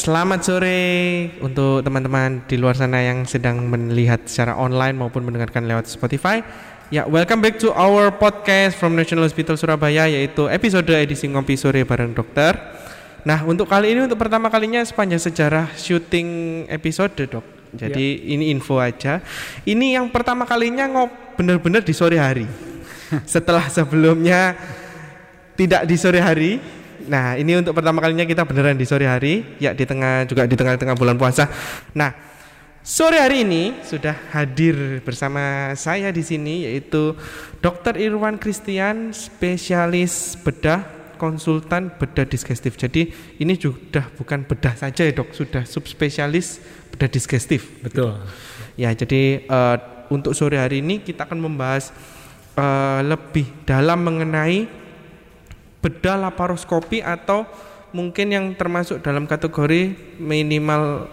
selamat sore untuk teman-teman di luar sana yang sedang melihat secara online maupun mendengarkan lewat Spotify. Ya, welcome back to our podcast from National Hospital Surabaya yaitu episode edisi ngopi sore bareng dokter. Nah, untuk kali ini untuk pertama kalinya sepanjang sejarah syuting episode, Dok. Jadi ini info aja. Ini yang pertama kalinya ngop bener-bener di sore hari. Setelah sebelumnya tidak di sore hari, Nah, ini untuk pertama kalinya kita beneran di sore hari, ya di tengah juga di tengah-tengah bulan puasa. Nah, sore hari ini sudah hadir bersama saya di sini yaitu Dr. Irwan Christian, spesialis bedah, konsultan bedah digestif. Jadi ini sudah bukan bedah saja ya dok, sudah subspesialis bedah digestif. Betul. Ya, jadi uh, untuk sore hari ini kita akan membahas uh, lebih dalam mengenai bedah laparoskopi atau mungkin yang termasuk dalam kategori minimal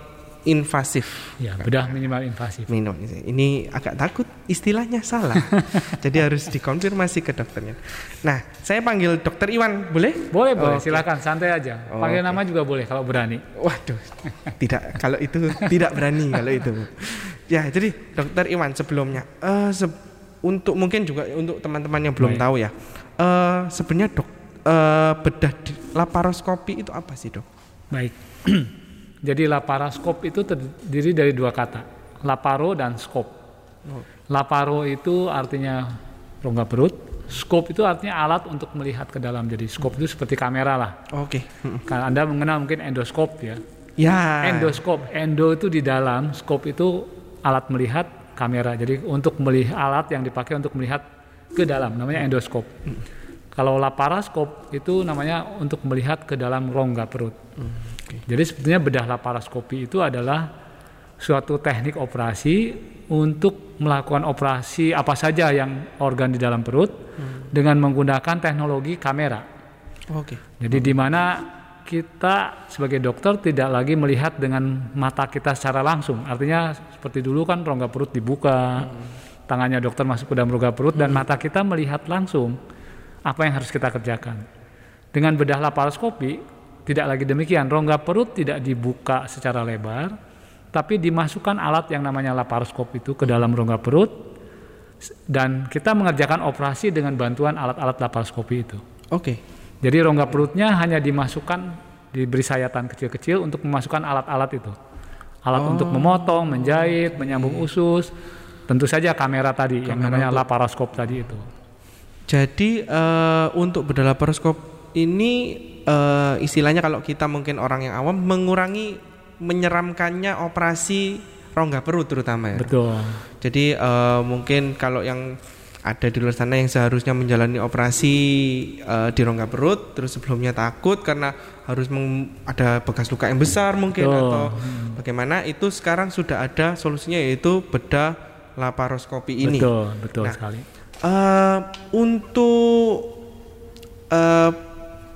invasif. Ya, bedah minimal invasif. Minum ini agak takut istilahnya salah. Jadi harus dikonfirmasi ke dokternya. Nah, saya panggil dokter Iwan, boleh? Boleh, boleh. Okay. Silakan, santai aja. Oh, panggil okay. nama juga boleh kalau berani. Waduh. Tidak, kalau itu tidak berani kalau itu. Ya, jadi dokter Iwan sebelumnya uh, se untuk mungkin juga untuk teman-teman yang belum Baik. tahu ya. Uh, sebenarnya dok uh, bedah laparoskopi itu apa sih dok? Baik, jadi laparoskop itu terdiri dari dua kata, laparo dan skop. Oh. Laparo itu artinya rongga perut, skop itu artinya alat untuk melihat ke dalam. Jadi skop itu seperti kamera lah. Oke. Okay. Kan Anda mengenal mungkin endoskop ya. Ya. Endoskop, endo itu di dalam, skop itu alat melihat kamera. Jadi untuk melihat alat yang dipakai untuk melihat ke dalam, namanya endoskop. Kalau laparoskop itu namanya untuk melihat ke dalam rongga perut. Hmm, okay. Jadi sebetulnya bedah laparoskopi itu adalah suatu teknik operasi untuk melakukan operasi apa saja yang organ di dalam perut hmm. dengan menggunakan teknologi kamera. Oke. Okay. Jadi di mana kita sebagai dokter tidak lagi melihat dengan mata kita secara langsung. Artinya seperti dulu kan rongga perut dibuka, hmm. tangannya dokter masuk ke dalam rongga perut hmm. dan mata kita melihat langsung apa yang harus kita kerjakan. Dengan bedah laparoskopi tidak lagi demikian, rongga perut tidak dibuka secara lebar, tapi dimasukkan alat yang namanya laparoskop itu ke dalam rongga perut dan kita mengerjakan operasi dengan bantuan alat-alat laparoskopi itu. Oke. Okay. Jadi rongga perutnya hanya dimasukkan diberi sayatan kecil-kecil untuk memasukkan alat-alat itu. Alat oh. untuk memotong, menjahit, menyambung usus, tentu saja kamera tadi kamera yang namanya untuk... laparoskop tadi itu. Jadi uh, untuk bedah laparoskop ini uh, istilahnya kalau kita mungkin orang yang awam mengurangi menyeramkannya operasi rongga perut terutama ya. Betul. Jadi uh, mungkin kalau yang ada di luar sana yang seharusnya menjalani operasi uh, di rongga perut terus sebelumnya takut karena harus ada bekas luka yang besar mungkin betul. atau hmm. bagaimana itu sekarang sudah ada solusinya yaitu bedah laparoskopi ini. Betul, betul nah, sekali Uh, untuk uh,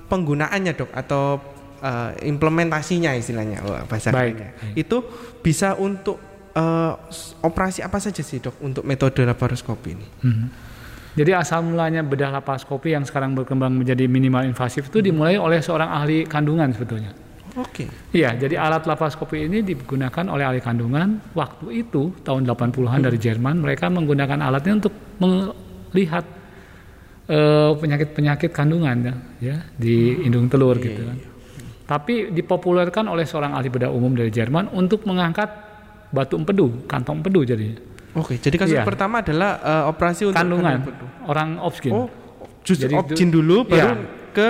penggunaannya dok atau uh, implementasinya istilahnya oh, bahasa Baik. itu bisa untuk uh, operasi apa saja sih dok untuk metode laparoskopi ini? Hmm. Jadi asal mulanya bedah laparoskopi yang sekarang berkembang menjadi minimal invasif itu dimulai oleh seorang ahli kandungan sebetulnya. Oke. Okay. Iya, jadi alat laparoskopi ini digunakan oleh ahli kandungan. Waktu itu tahun 80-an hmm. dari Jerman mereka menggunakan alatnya untuk lihat eh, penyakit-penyakit uh, kandungan ya, ya di hmm. indung telur iya, gitu kan. Iya. Tapi dipopulerkan oleh seorang ahli bedah umum dari Jerman untuk mengangkat batu empedu, kantong empedu jadi. Oke, jadi kasus pertama adalah uh, operasi untuk kandungan orang Opskin. Oh, justru jadi, Opskin dulu baru ke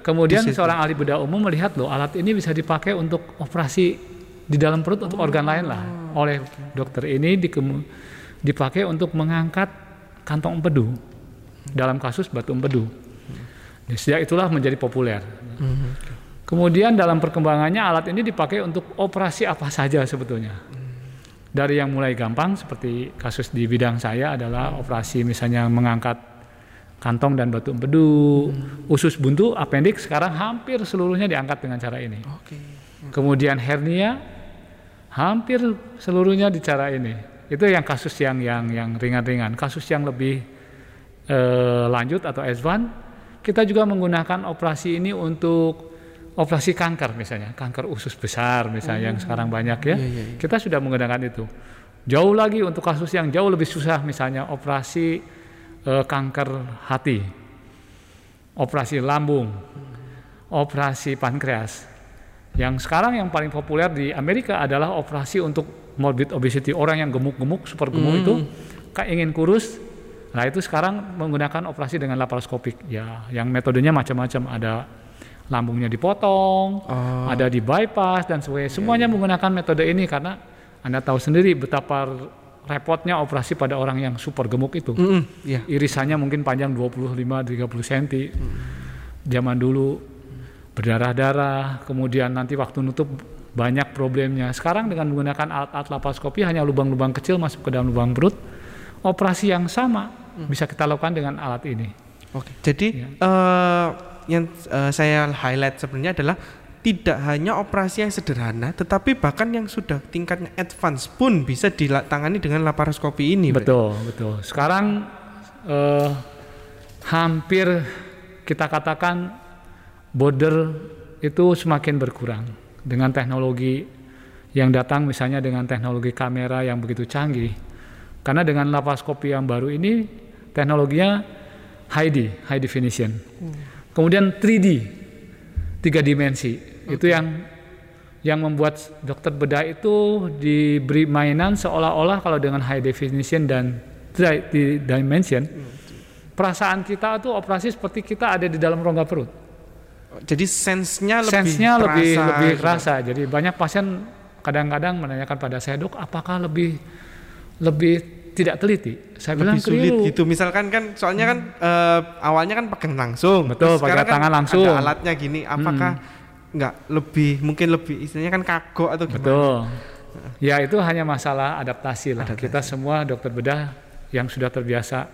Kemudian seorang ahli bedah umum melihat loh alat ini bisa dipakai untuk operasi di dalam perut untuk organ lain lah. Oh. Oleh dokter ini dipakai untuk mengangkat kantong empedu dalam kasus batu empedu. Sejak itulah menjadi populer. Kemudian dalam perkembangannya alat ini dipakai untuk operasi apa saja sebetulnya. Dari yang mulai gampang seperti kasus di bidang saya adalah operasi misalnya mengangkat kantong dan batu empedu, usus buntu, apendik sekarang hampir seluruhnya diangkat dengan cara ini. Kemudian hernia hampir seluruhnya di cara ini. Itu yang kasus yang yang yang ringan-ringan. Kasus yang lebih eh, lanjut atau advance, kita juga menggunakan operasi ini untuk operasi kanker misalnya, kanker usus besar misalnya yang sekarang banyak ya. Iya, iya, iya. Kita sudah menggunakan itu. Jauh lagi untuk kasus yang jauh lebih susah misalnya operasi eh, kanker hati, operasi lambung, operasi pankreas. Yang sekarang yang paling populer di Amerika adalah operasi untuk morbid obesity, orang yang gemuk-gemuk, super gemuk itu kayak ingin kurus. Nah, itu sekarang menggunakan operasi dengan laparoskopik. Ya, yang metodenya macam-macam, ada lambungnya dipotong, Oh. ada di bypass dan sebagainya. Semuanya menggunakan metode ini karena Anda tahu sendiri betapa repotnya operasi pada orang yang super gemuk itu. Mm-mm, iya. Irisannya mungkin panjang 25-30 cm. Zaman dulu berdarah-darah, kemudian nanti waktu nutup banyak problemnya. Sekarang dengan menggunakan alat-alat laparoskopi hanya lubang-lubang kecil masuk ke dalam lubang perut. Operasi yang sama bisa kita lakukan dengan alat ini. Oke. Jadi Iya. eh, yang eh, saya highlight sebenarnya adalah tidak hanya operasi yang sederhana, tetapi bahkan yang sudah tingkatnya advance pun bisa ditangani dengan laparoskopi ini. Betul, betul. Sekarang eh, hampir kita katakan border itu semakin berkurang dengan teknologi yang datang misalnya dengan teknologi kamera yang begitu canggih. Karena dengan laparoskopi yang baru ini teknologinya high D, high definition. Kemudian 3D, tiga dimensi. Itu yang yang membuat dokter bedah itu diberi mainan seolah-olah kalau dengan high definition dan di- dimension perasaan kita tuh operasi seperti kita ada di dalam rongga perut. Jadi sense-nya lebih Sense-nya lebih terasa lebih gitu. kerasa. Jadi banyak pasien kadang-kadang menanyakan pada saya, "Dok, apakah lebih lebih tidak teliti?" Saya bilang lebih sulit keliru. gitu. Misalkan kan soalnya kan eh, awalnya kan pegang langsung. Betul, Terus pakai tangan kan langsung. Ada alatnya gini. Apakah nggak lebih mungkin lebih istilahnya kan kagok atau gimana? Betul. Ya itu hanya masalah adaptasi lah. Kita semua dokter bedah yang sudah terbiasa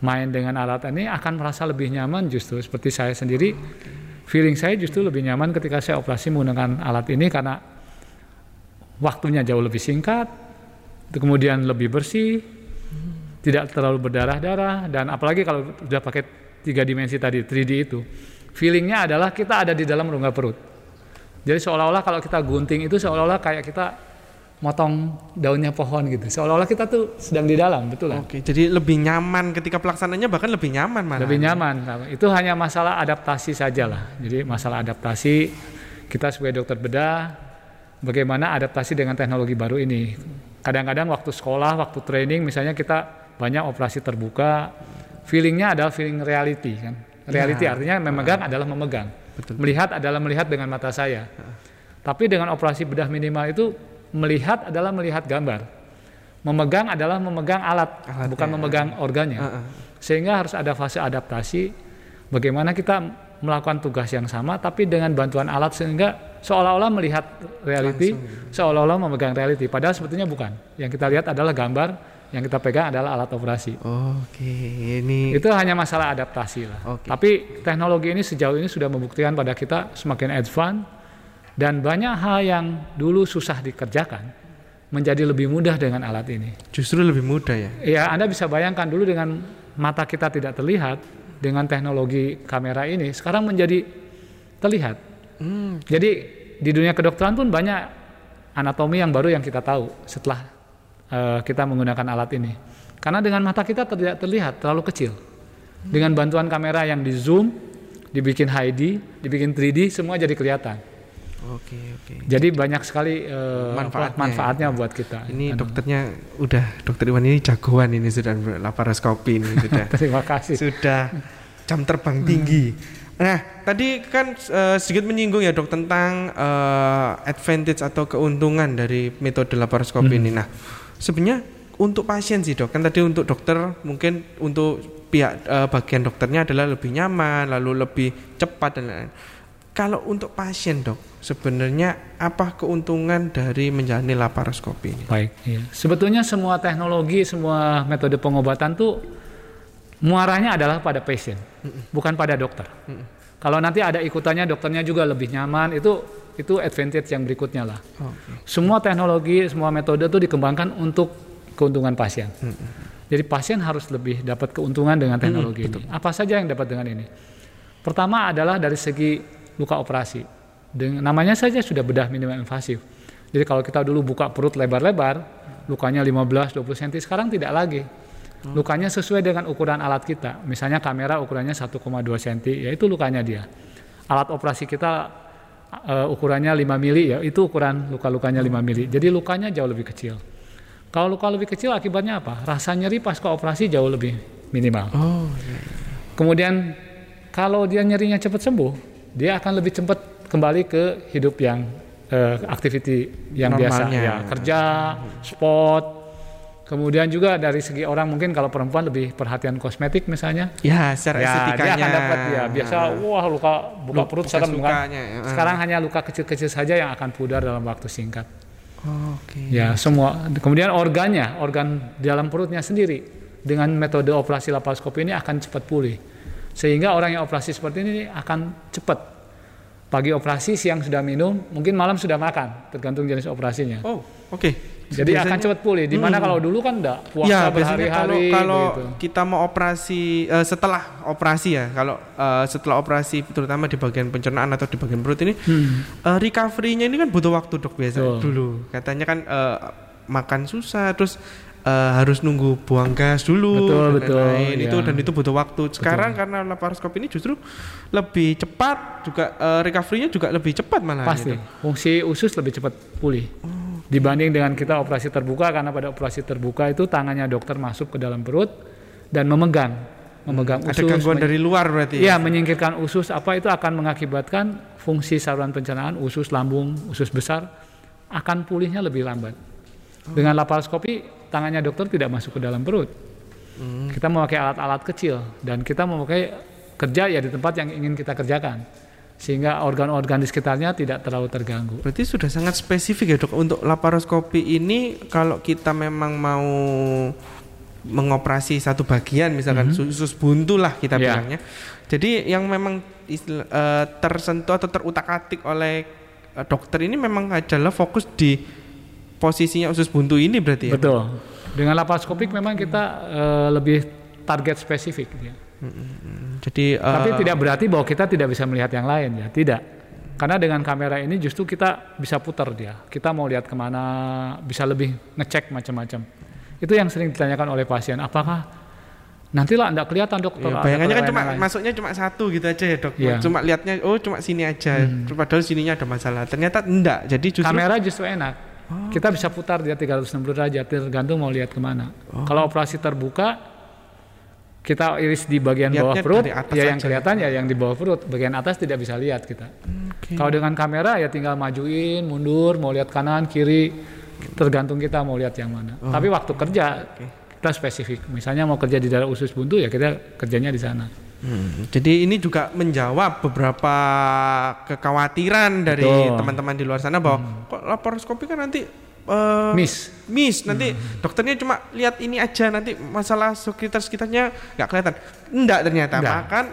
main dengan alat ini akan merasa lebih nyaman justru seperti saya sendiri. Feeling saya justru lebih nyaman ketika saya operasi menggunakan alat ini karena waktunya jauh lebih singkat, kemudian lebih bersih, tidak terlalu berdarah-darah dan apalagi kalau sudah pakai tiga dimensi tadi 3D itu, feelingnya adalah kita ada di dalam rongga perut. Jadi seolah-olah kalau kita gunting itu seolah-olah kayak kita motong daunnya pohon gitu. Seolah-olah kita tuh sedang di dalam, betul kan? Oke, jadi lebih nyaman ketika pelaksananya bahkan lebih nyaman malah. Lebih nyaman. Itu hanya masalah adaptasi saja lah. Jadi masalah adaptasi kita sebagai dokter bedah bagaimana adaptasi dengan teknologi baru ini. Kadang-kadang waktu sekolah, waktu training misalnya kita banyak operasi terbuka, feelingnya adalah feeling reality kan. Reality Ya. artinya memegang adalah memegang. Betul. Melihat adalah melihat dengan mata saya. Tapi dengan operasi bedah minimal itu melihat adalah melihat gambar. Memegang adalah memegang alat, Alatnya. bukan memegang organnya. Heeh. Sehingga harus ada fase adaptasi bagaimana kita melakukan tugas yang sama tapi dengan bantuan alat sehingga seolah-olah melihat reality, seolah-olah memegang reality padahal sebetulnya bukan. Yang kita lihat adalah gambar, yang kita pegang adalah alat operasi. Oke, ini Itu hanya masalah adaptasi lah. Oke. Tapi teknologi ini sejauh ini sudah membuktikan pada kita semakin advance dan banyak hal yang dulu susah dikerjakan menjadi lebih mudah dengan alat ini. justru lebih mudah ya. Ya, Anda bisa bayangkan dulu dengan mata kita tidak terlihat dengan teknologi kamera ini sekarang menjadi terlihat. Hmm, Jadi di dunia kedokteran pun banyak anatomi yang baru yang kita tahu setelah eh, kita menggunakan alat ini. Karena dengan mata kita tidak terlihat terlalu kecil. Dengan bantuan kamera yang di zoom, dibikin high D, dibikin 3D, semua jadi kelihatan. Oke, oke. Jadi banyak sekali eh, Manfaatnya. manfaatnya buat kita. Ini Anu. dokternya udah dokter Iwan ini jagoan ini sudah laparoskopi ini sudah. Terima kasih. sudah jam terbang tinggi. Nah, tadi kan eh, sedikit menyinggung ya dok tentang eh, advantage atau keuntungan dari metode laparoskopi ini. Nah, sebenarnya untuk pasien sih dok, kan tadi untuk dokter mungkin untuk pihak eh, bagian dokternya adalah lebih nyaman, lalu lebih cepat dan lain-lain. Kalau untuk pasien dok, sebenarnya apa keuntungan dari menjalani laparoskopi ini? Baik, iya. Sebetulnya semua teknologi, semua metode pengobatan tuh muaranya adalah pada pasien, bukan pada dokter. Kalau nanti ada ikutannya dokternya juga lebih nyaman, itu itu advantage yang berikutnya lah. Oke. Semua teknologi, semua metode itu dikembangkan untuk keuntungan pasien. Jadi pasien harus lebih dapat keuntungan dengan teknologi ini. Apa saja yang dapat dengan ini? Pertama adalah dari segi luka operasi. Dengan namanya saja sudah bedah minimal invasif. Jadi kalau kita dulu buka perut lebar-lebar, lukanya 15-20 cm, sekarang tidak lagi. Lukanya sesuai dengan ukuran alat kita. Misalnya kamera ukurannya 1,2 cm, yaitu lukanya dia. Alat operasi kita uh, ukurannya 5 mili, ya itu ukuran luka-lukanya 5 mili. Jadi lukanya jauh lebih kecil. Kalau luka lebih kecil akibatnya apa? Rasa nyeri pasca operasi jauh lebih minimal. Oh, iya. Kemudian kalau dia nyerinya cepat sembuh, dia akan lebih cepat kembali ke hidup yang uh, activity yang biasa Normalnya. ya kerja, sport. Kemudian juga dari segi orang mungkin kalau perempuan lebih perhatian kosmetik misalnya, Ya, secara ya estetikanya. dia akan dapat ya biasa wah luka buka perut serem kan. ya. Sekarang hanya luka kecil-kecil saja yang akan pudar dalam waktu singkat. Oh, Oke. Ya, semua. Kemudian organnya, organ di dalam perutnya sendiri dengan metode operasi laparoskopi ini akan cepat pulih. Sehingga orang yang operasi seperti ini akan cepat. Pagi operasi, siang sudah minum, mungkin malam sudah makan, tergantung jenis operasinya. Oh, oke. Jadi Biasanya- akan cepat pulih. Di mana Hmm. kalau dulu kan enggak puasa Ya, biasanya kalau berhari-hari kalau begitu. kita mau operasi eh, setelah operasi ya, kalau eh, setelah operasi terutama di bagian pencernaan atau di bagian perut ini Hmm. eh, recovery-nya ini kan butuh waktu dok biasa Betul. dulu. Katanya kan eh, makan susah terus eh, harus nunggu buang gas dulu Betul, dan betul, lain-lain. ya. itu dan itu butuh waktu. Sekarang karena laparoskopi ini justru lebih cepat juga eh, recovery-nya juga lebih cepat malah. Pasti. Fungsi usus lebih cepat pulih. Dibanding dengan kita operasi terbuka karena pada operasi terbuka itu tangannya dokter masuk ke dalam perut dan memegang, memegang Ada usus. gangguan men- dari luar berarti. Iya, menyingkirkan usus apa itu akan mengakibatkan fungsi saluran pencernaan usus lambung, usus besar akan pulihnya lebih lambat. Dengan laparoskopi tangannya dokter tidak masuk ke dalam perut. Kita memakai alat-alat kecil dan kita memakai kerja ya di tempat yang ingin kita kerjakan. Sehingga organ-organ di sekitarnya tidak terlalu terganggu. Berarti sudah sangat spesifik ya dok untuk laparoskopi ini kalau kita memang mau mengoperasi satu bagian misalkan usus buntu lah kita. Ya. bilangnya. Jadi yang memang eh, tersentuh atau terutak-atik oleh eh, dokter ini memang adalah fokus di posisinya usus buntu ini berarti ya. Betul. Dengan laparoskopik memang kita eh, lebih target spesifik. Ya. Jadi eh, Tapi tidak berarti bahwa kita tidak bisa melihat yang lain ya, tidak. Karena dengan kamera ini justru kita bisa putar dia. Kita mau lihat ke mana, bisa lebih ngecek macam-macam. Itu yang sering ditanyakan oleh pasien. Apakah nantilah anda kelihatan dokter? ya, bayangannya kan cuma lain? masuknya cuma satu gitu aja ya dok. Iya. Cuma lihatnya oh cuma sini aja. Padahal sininya ada masalah. Ternyata enggak. Jadi justru Kamera justru enak. Kita bisa putar dia 360 derajat, tergantung mau lihat ke mana. Oh. Kalau operasi terbuka, kita iris di bagian Lihatnya bawah perut, ya yang kelihatan ya yang di bawah perut, bagian atas tidak bisa lihat kita. Oke. Kalau dengan kamera ya tinggal majuin, mundur, mau lihat kanan, kiri, tergantung kita mau lihat yang mana. Tapi waktu kerja kita spesifik. Misalnya mau kerja di daerah usus buntu ya kita kerjanya di sana. Hmm, jadi ini juga menjawab beberapa kekhawatiran dari teman-teman di luar sana bahwa kok laparoskopi kan nanti eh, Miss. miss. Nanti dokternya cuma lihat ini aja nanti masalah sekitar sekitarnya nggak kelihatan. Enggak ternyata. Enggak. bahkan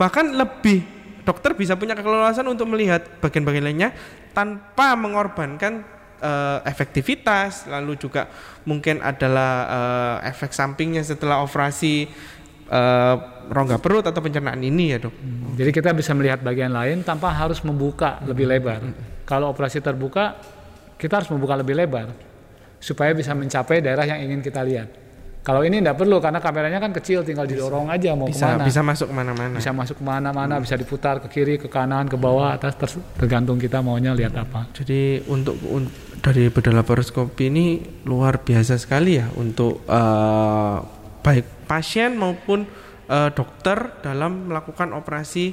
bahkan lebih dokter bisa punya keleluasan untuk melihat bagian-bagian lainnya tanpa mengorbankan eh, efektivitas. Lalu juga mungkin adalah eh, efek sampingnya setelah operasi eh, rongga perut atau pencernaan ini ya dok Jadi kita bisa melihat bagian lain tanpa harus membuka lebih lebar. Kalau operasi terbuka, kita harus membuka lebih lebar supaya bisa mencapai daerah yang ingin kita lihat. Kalau ini tidak perlu karena kameranya kan kecil, tinggal didorong aja mau bisa ke mana. bisa masuk ke mana-mana Bisa masuk ke mana-mana, bisa diputar ke kiri, ke kanan, ke bawah, atas, ter- tergantung kita maunya lihat apa. Jadi untuk un- dari bedah laparoskopi ini luar biasa sekali ya untuk eh, baik pasien maupun eh, dokter dalam melakukan operasi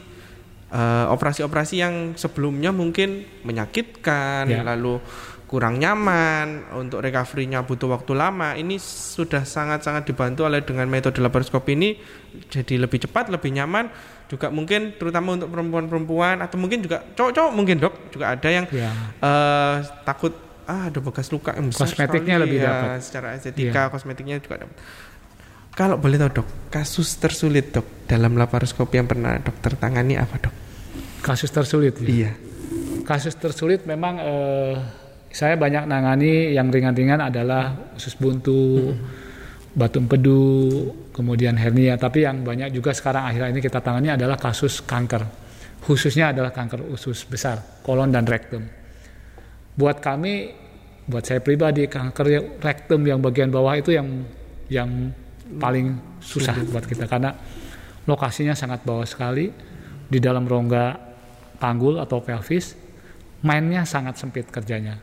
eh, operasi-operasi yang sebelumnya mungkin menyakitkan Ya. lalu kurang nyaman untuk recovery-nya butuh waktu lama ini sudah sangat-sangat dibantu oleh dengan metode laparoskopi ini jadi lebih cepat lebih nyaman juga mungkin terutama untuk perempuan-perempuan atau mungkin juga cowok-cowok mungkin dok juga ada yang Ya. eh takut ah ada bekas luka yang besar Kosmetiknya sekali. lebih Ya, dapat. Secara estetika kosmetiknya juga dapat kalau boleh tahu dok kasus tersulit dok dalam laparoskopi yang pernah dokter tangani apa dok Kasus tersulit. ya. iya Kasus tersulit memang eh, saya banyak nangani yang ringan-ringan adalah usus buntu, batu empedu, kemudian hernia. Tapi yang banyak juga sekarang akhir ini kita tangani adalah kasus kanker. khususnya adalah kanker usus besar, kolon dan rektum. Buat kami, buat saya pribadi, kanker rektum yang bagian bawah itu yang yang paling susah buat kita karena lokasinya sangat bawah sekali di dalam rongga panggul atau pelvis, mainnya sangat sempit kerjanya.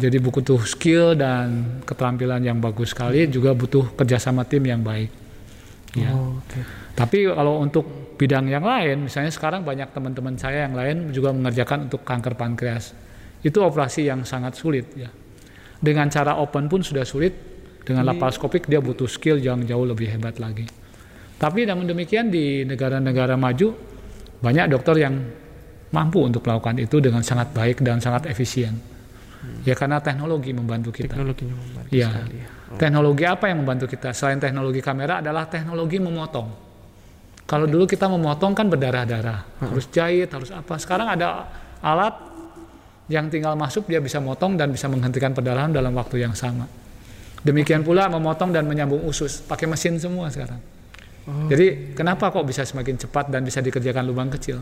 Jadi butuh skill dan keterampilan yang bagus sekali, juga butuh kerjasama tim yang baik. Ya. Oh, oke. Tapi kalau untuk bidang yang lain, misalnya sekarang banyak teman-teman saya yang lain juga mengerjakan untuk kanker pankreas. Itu operasi yang sangat sulit ya. Dengan cara open pun sudah sulit, dengan laparoskopik dia butuh skill yang jauh lebih hebat lagi. Tapi namun demikian di negara-negara maju banyak dokter yang mampu untuk melakukan itu dengan sangat baik dan sangat efisien. Ya karena teknologi membantu kita. Teknologinya membantu Iya. sekali ya. Teknologi apa yang membantu kita? Selain teknologi kamera adalah teknologi memotong. Kalau dulu kita memotong kan berdarah-darah, harus jahit, harus apa. Sekarang ada alat yang tinggal masuk dia bisa motong dan bisa menghentikan perdarahan dalam waktu yang sama. Demikian pula memotong dan menyambung usus pakai mesin semua sekarang. Jadi kenapa kok bisa semakin cepat dan bisa dikerjakan lubang kecil?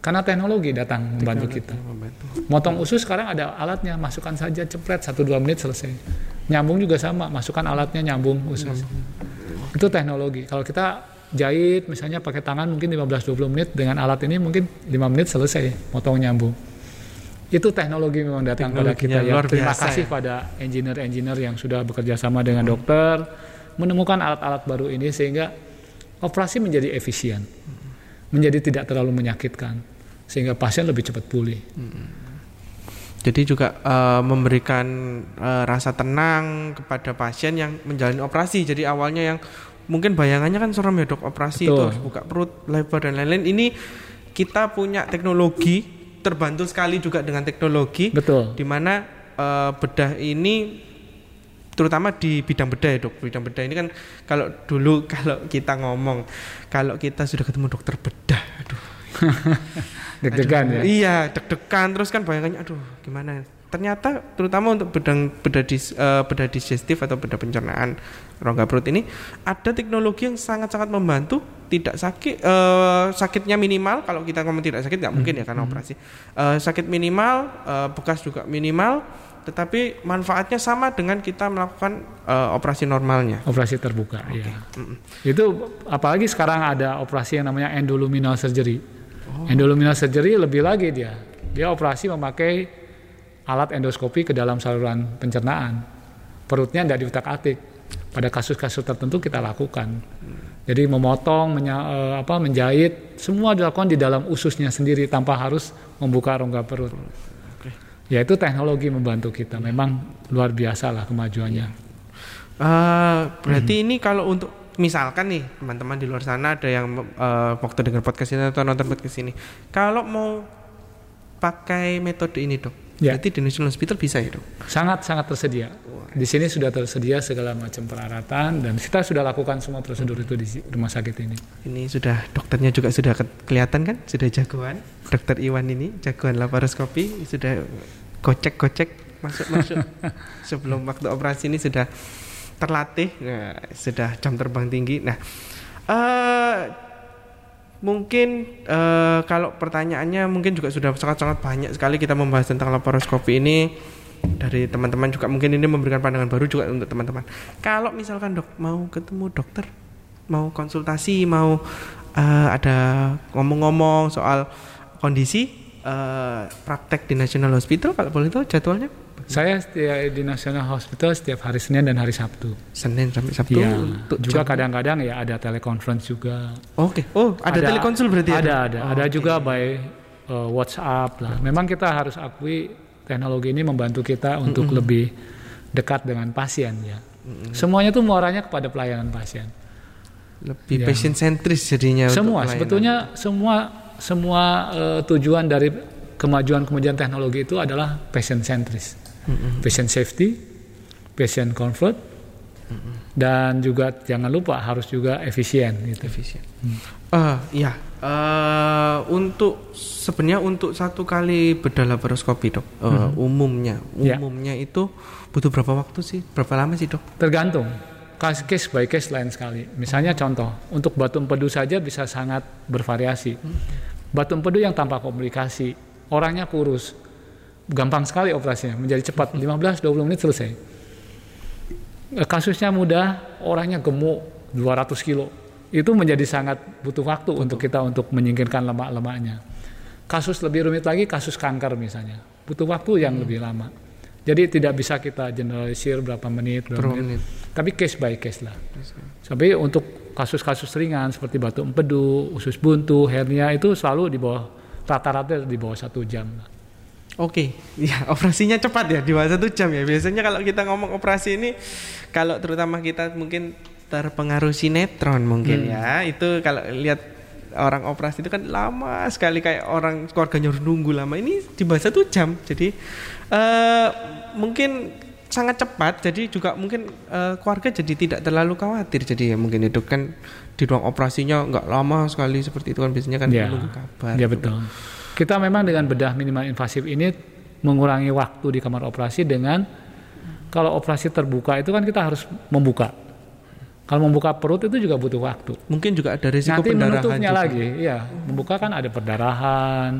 Karena teknologi datang membantu kita. Motong usus sekarang ada alatnya, masukkan saja cepret 1-2 menit selesai. Nyambung juga sama, masukkan alatnya nyambung usus. Itu teknologi. Kalau kita jahit misalnya pakai tangan mungkin 15-20 menit dengan alat ini mungkin 5 menit selesai motong nyambung. Itu teknologi memang datang pada kita ya. luar Terima biasa kasih ya. pada engineer-engineer yang sudah bekerja sama dengan dokter menemukan alat-alat baru ini sehingga operasi menjadi efisien. Menjadi tidak terlalu menyakitkan sehingga pasien lebih cepat pulih. Jadi juga eh, memberikan eh, rasa tenang kepada pasien yang menjalani operasi. Jadi awalnya yang mungkin bayangannya kan serem ya dok operasi itu Betul. harus buka perut lebar dan lain-lain. Ini kita punya teknologi terbantu sekali juga dengan teknologi Betul. di mana eh, bedah ini terutama di bidang bedah ya dok bidang bedah ini kan kalau dulu kalau kita ngomong kalau kita sudah ketemu dokter bedah aduh Deg-degan ya. Iya, deg-degan terus kan bayangannya aduh gimana. Ternyata terutama untuk bedang bedah dis, eh, bedah digestif atau bedah pencernaan rongga perut ini ada teknologi yang sangat-sangat membantu tidak sakit eh, sakitnya minimal kalau kita ngomong tidak sakit nggak mungkin ya karena operasi Eh, sakit minimal eh, bekas juga minimal tetapi manfaatnya sama dengan kita melakukan eh, operasi normalnya Operasi terbuka ya. Mm-mm. Itu apalagi sekarang ada operasi yang namanya endoluminal surgery. Endoluminal surgery lebih lagi dia. Dia operasi memakai alat endoskopi ke dalam saluran pencernaan. Perutnya tidak diutak-atik. Pada kasus-kasus tertentu kita lakukan. Jadi memotong, menya- eh, apa, menjahit, semua dilakukan di dalam ususnya sendiri tanpa harus membuka rongga perut. Ya itu teknologi membantu kita. Memang luar biasa lah kemajuannya. Eh, berarti ini kalau untuk misalkan nih teman-teman di luar sana ada yang eh, waktu dengar podcast ini atau nonton podcast ini, kalau mau pakai metode ini dok, Ya. berarti di National Hospital bisa ya dok? sangat sangat tersedia. Di sini sudah tersedia segala macam peralatan dan kita sudah lakukan semua prosedur itu di rumah sakit ini. Ini sudah dokternya juga sudah ke- kelihatan kan, sudah jagoan. Dokter Iwan ini jagoan laparoskopi sudah gocek-gocek masuk-masuk sebelum waktu operasi ini sudah terlatih, nah, sudah jam terbang tinggi. Nah, eh mungkin eh, kalau pertanyaannya mungkin juga sudah sangat-sangat banyak sekali kita membahas tentang laparoskopi ini dari teman-teman juga mungkin ini memberikan pandangan baru juga untuk teman-teman. Kalau misalkan dok mau ketemu dokter, mau konsultasi, mau eh, ada ngomong-ngomong soal kondisi eh, praktek di National Hospital, kalau boleh tahu jadwalnya Saya setiap di National Hospital setiap hari Senin dan hari Sabtu. Senin sampai Sabtu. Untuk Juga kadang-kadang ya ada teleconference juga. Oke. Oh, ada, telekonsul berarti ya, Ada, Dok? ada. Oh, ada oke. juga by uh, WhatsApp lah. Memang kita harus akui teknologi ini membantu kita untuk lebih dekat dengan pasien ya. Semuanya tuh muaranya kepada pelayanan pasien. lebih Ya. patient sentris jadinya semua sebetulnya semua semua eh, tujuan dari kemajuan-kemajuan teknologi itu adalah patient centris patient safety patient comfort dan juga jangan lupa harus juga efisien gitu efisien. Eh, iya. Eh, untuk sebenarnya untuk satu kali bedah laparoskopi dok, eh, umumnya, Ya. umumnya itu butuh berapa waktu sih? Berapa lama sih dok? tergantung case case by case lain sekali misalnya contoh untuk batu empedu saja bisa sangat bervariasi Batu empedu yang tanpa komplikasi, orangnya kurus, gampang sekali operasinya, menjadi cepat, 15-20 menit selesai. Eh, Kasusnya mudah, orangnya gemuk, 200 kilo. Itu menjadi sangat butuh waktu untuk kita untuk menyingkirkan lemak-lemaknya. Kasus lebih rumit lagi, kasus kanker misalnya, butuh waktu yang lebih lama. Jadi tidak bisa kita generalisir berapa menit, berapa menit. menit? Tapi case by case lah. Tapi untuk kasus-kasus ringan seperti batu empedu, usus buntu, hernia itu selalu di bawah rata-rata di bawah satu jam. Oke, ya operasinya cepat ya di bawah satu jam ya. Biasanya kalau kita ngomong operasi ini, kalau terutama kita mungkin terpengaruh sinetron mungkin Hmm. ya, itu kalau lihat orang operasi itu kan lama sekali kayak orang keluarganya harus nunggu lama. Ini di bawah satu jam, jadi eh mungkin sangat cepat. Jadi juga mungkin eh, keluarga jadi tidak terlalu khawatir. Jadi ya mungkin itu kan di ruang operasinya nggak lama sekali seperti itu kan biasanya kan Ya, menunggu kabar. ya betul. Kita memang dengan bedah minimal invasif ini mengurangi waktu di kamar operasi dengan kalau operasi terbuka itu kan kita harus membuka. Kalau membuka perut itu juga butuh waktu. Mungkin juga ada risiko nanti pendarahan menutupnya juga. lagi, ya membuka kan ada perdarahan.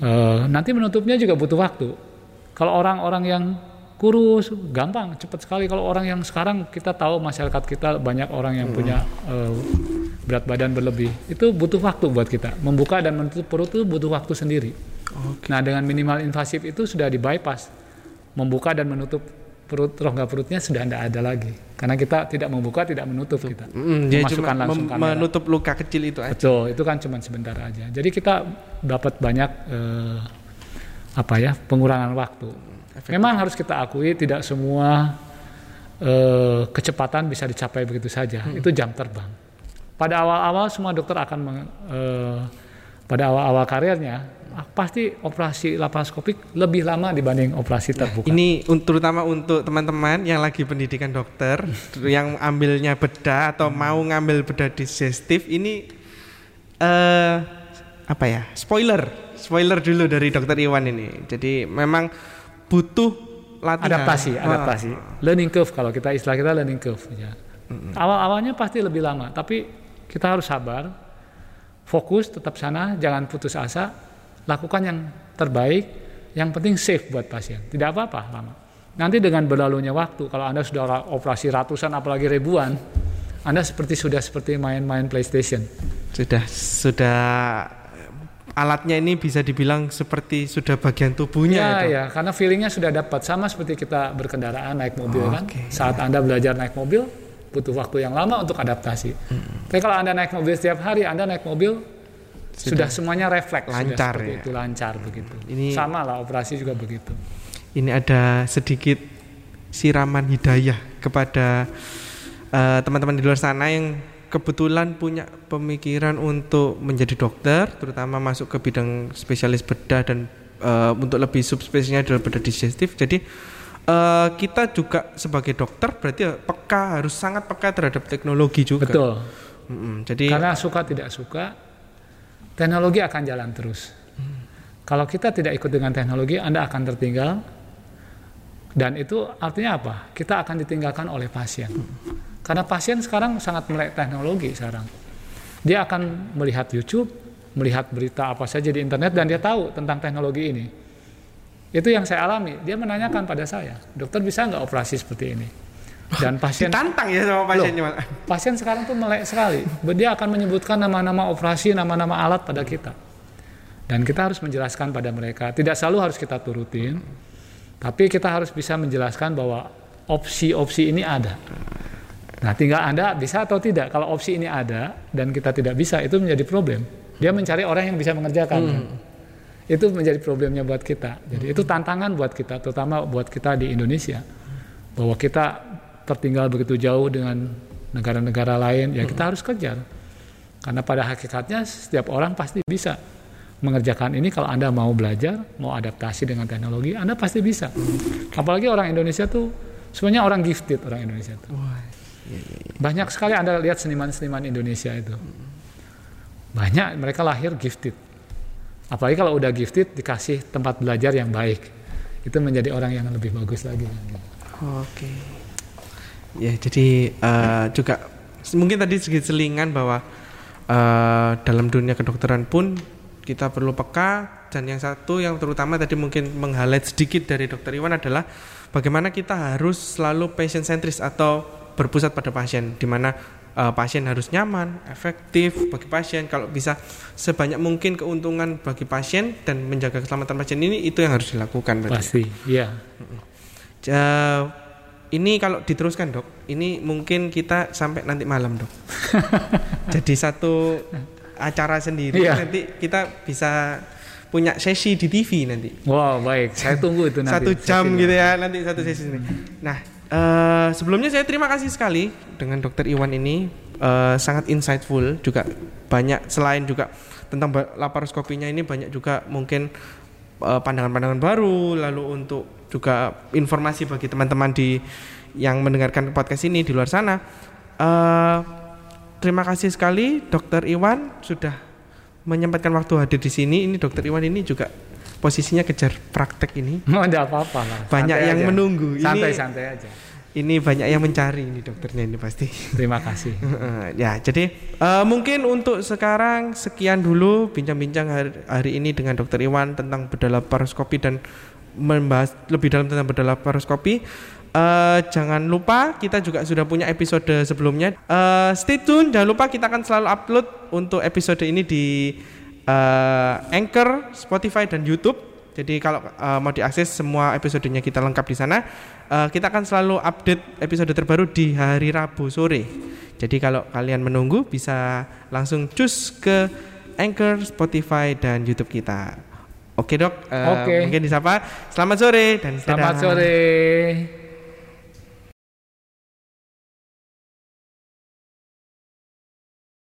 Eh, nanti menutupnya juga butuh waktu. Kalau orang-orang yang kurus, gampang, cepat sekali. Kalau orang yang sekarang kita tahu masyarakat kita banyak orang yang punya eh, berat badan berlebih, itu butuh waktu buat kita. Membuka dan menutup perut itu butuh waktu sendiri. Oke. Nah dengan minimal invasif itu sudah di bypass, membuka dan menutup perut rongga perutnya sudah tidak ada lagi, karena kita tidak membuka tidak menutup kita, Mm, dia cuma memasukkan langsung mem- kamera. menutup luka kecil itu aja. Betul, itu kan cuma sebentar aja. Jadi kita dapat banyak eh, apa ya pengurangan waktu. Memang harus kita akui tidak semua eh, kecepatan bisa dicapai begitu saja. Itu jam terbang. Pada awal-awal semua dokter akan meng- eh, pada awal-awal karirnya ah, pasti operasi laparoskopik lebih lama dibanding operasi terbuka. Ini terutama untuk teman-teman yang lagi pendidikan dokter, yang ambilnya bedah atau mau ngambil bedah digestif, ini eh apa ya? Spoiler, spoiler dulu dari dokter Iwan ini. Jadi memang butuh latihan. adaptasi, Ah. adaptasi, learning curve kalau kita istilah kita learning curve. Ya. Awal-awalnya pasti lebih lama, tapi kita harus sabar, fokus, tetap sana, jangan putus asa, lakukan yang terbaik, yang penting safe buat pasien. Tidak apa-apa lama. Nanti dengan berlalunya waktu, kalau anda sudah ra- operasi ratusan, apalagi ribuan, anda seperti sudah seperti main-main PlayStation. Sudah sudah alatnya ini bisa dibilang seperti sudah bagian tubuhnya Ya, itu. ya, karena feelingnya sudah dapat sama seperti kita berkendaraan naik mobil kan. Oke. Saat anda belajar naik mobil butuh waktu yang lama untuk adaptasi. Hmm. Tapi kalau anda naik mobil setiap hari, anda naik mobil sudah, semuanya refleks, sudah Lancar seperti ya. itu lancar begitu. Ini- Sama lah operasi juga begitu. ini ada sedikit siraman hidayah kepada eh, teman-teman di luar sana yang kebetulan punya pemikiran untuk menjadi dokter, terutama masuk ke bidang spesialis bedah dan eh, untuk lebih subspesialnya adalah bedah digestif. Jadi eh, kita juga sebagai dokter berarti ya peka harus sangat peka terhadap teknologi juga. Betul. Mm-mm. Jadi Karena suka tidak suka, teknologi akan jalan terus. Kalau kita tidak ikut dengan teknologi, Anda akan tertinggal. Dan itu artinya apa? Kita akan ditinggalkan oleh pasien. Karena pasien sekarang sangat melek teknologi sekarang. Dia akan melihat YouTube, melihat berita apa saja di internet dan dia tahu tentang teknologi ini. Itu yang saya alami. Dia menanyakan pada saya, dokter bisa nggak operasi seperti ini? Dan pasien ditantang ya sama pasiennya. Mas. pasien sekarang tuh melek sekali. Dia akan menyebutkan nama-nama operasi, nama-nama alat pada kita. Dan kita harus menjelaskan pada mereka. Tidak selalu harus kita turutin, tapi kita harus bisa menjelaskan bahwa opsi-opsi ini ada. Nah, tinggal Anda bisa atau tidak. Kalau opsi ini ada dan kita tidak bisa, itu menjadi problem. Dia mencari orang yang bisa mengerjakan. kan? Itu menjadi problemnya buat kita. Jadi itu tantangan buat kita, terutama buat kita di Indonesia. Bahwa kita tertinggal begitu jauh dengan negara-negara lain, ya kita harus kejar. Karena pada hakikatnya setiap orang pasti bisa mengerjakan ini kalau Anda mau belajar, mau adaptasi dengan teknologi, Anda pasti bisa. Apalagi orang Indonesia tuh sebenarnya orang gifted orang Indonesia tuh. Banyak sekali Anda lihat seniman-seniman Indonesia itu. Banyak mereka lahir gifted. Apalagi kalau udah gifted dikasih tempat belajar yang baik. Itu menjadi orang yang lebih bagus lagi. Oke. Ya, jadi eh, juga mungkin tadi sedikit selingan bahwa uh, dalam dunia kedokteran pun kita perlu peka dan yang satu yang terutama tadi mungkin meng-highlight sedikit dari dokter Iwan adalah bagaimana kita harus selalu patient centris atau berpusat pada pasien di mana uh, pasien harus nyaman, efektif bagi pasien. Kalau bisa sebanyak mungkin keuntungan bagi pasien dan menjaga keselamatan pasien ini itu yang harus dilakukan. Berarti. Pasti, iya. Uh, ini kalau diteruskan dok, ini mungkin kita sampai nanti malam dok. Jadi satu acara sendiri iya. nanti kita bisa punya sesi di TV nanti. Wow baik, saya tunggu itu nanti. satu jam gitu ya nanti satu sesi ini. Nah uh, sebelumnya saya terima kasih sekali dengan Dokter Iwan ini uh, sangat insightful juga banyak selain juga tentang laparoskopinya ini banyak juga mungkin eh, pandangan-pandangan uh, baru lalu untuk juga informasi bagi teman-teman di yang mendengarkan podcast ini di luar sana. Uh, terima kasih sekali Dokter Iwan sudah menyempatkan waktu hadir di sini. Ini Dokter Iwan ini juga posisinya kejar praktek ini. Mau oh, tidak apa-apa lah. Banyak santai yang aja. menunggu. Santai-santai aja. Ini banyak yang mencari ini dokternya ini pasti. Terima kasih. ya, jadi uh, mungkin untuk sekarang sekian dulu bincang-bincang hari, hari ini dengan Dokter Iwan tentang bedah laparoskopi dan membahas lebih dalam tentang bedah laparoskopi. Uh, jangan lupa kita juga sudah punya episode sebelumnya. Uh, stay tune, jangan lupa kita akan selalu upload untuk episode ini di uh, Anchor, Spotify dan YouTube. Jadi kalau uh, mau diakses semua episodenya kita lengkap di sana. Uh, kita akan selalu update episode terbaru di hari Rabu sore. Jadi kalau kalian menunggu bisa langsung cus ke Anchor, Spotify dan YouTube kita. Oke dok, uh, Oke. mungkin disapa. Selamat sore dan selamat dadah. sore.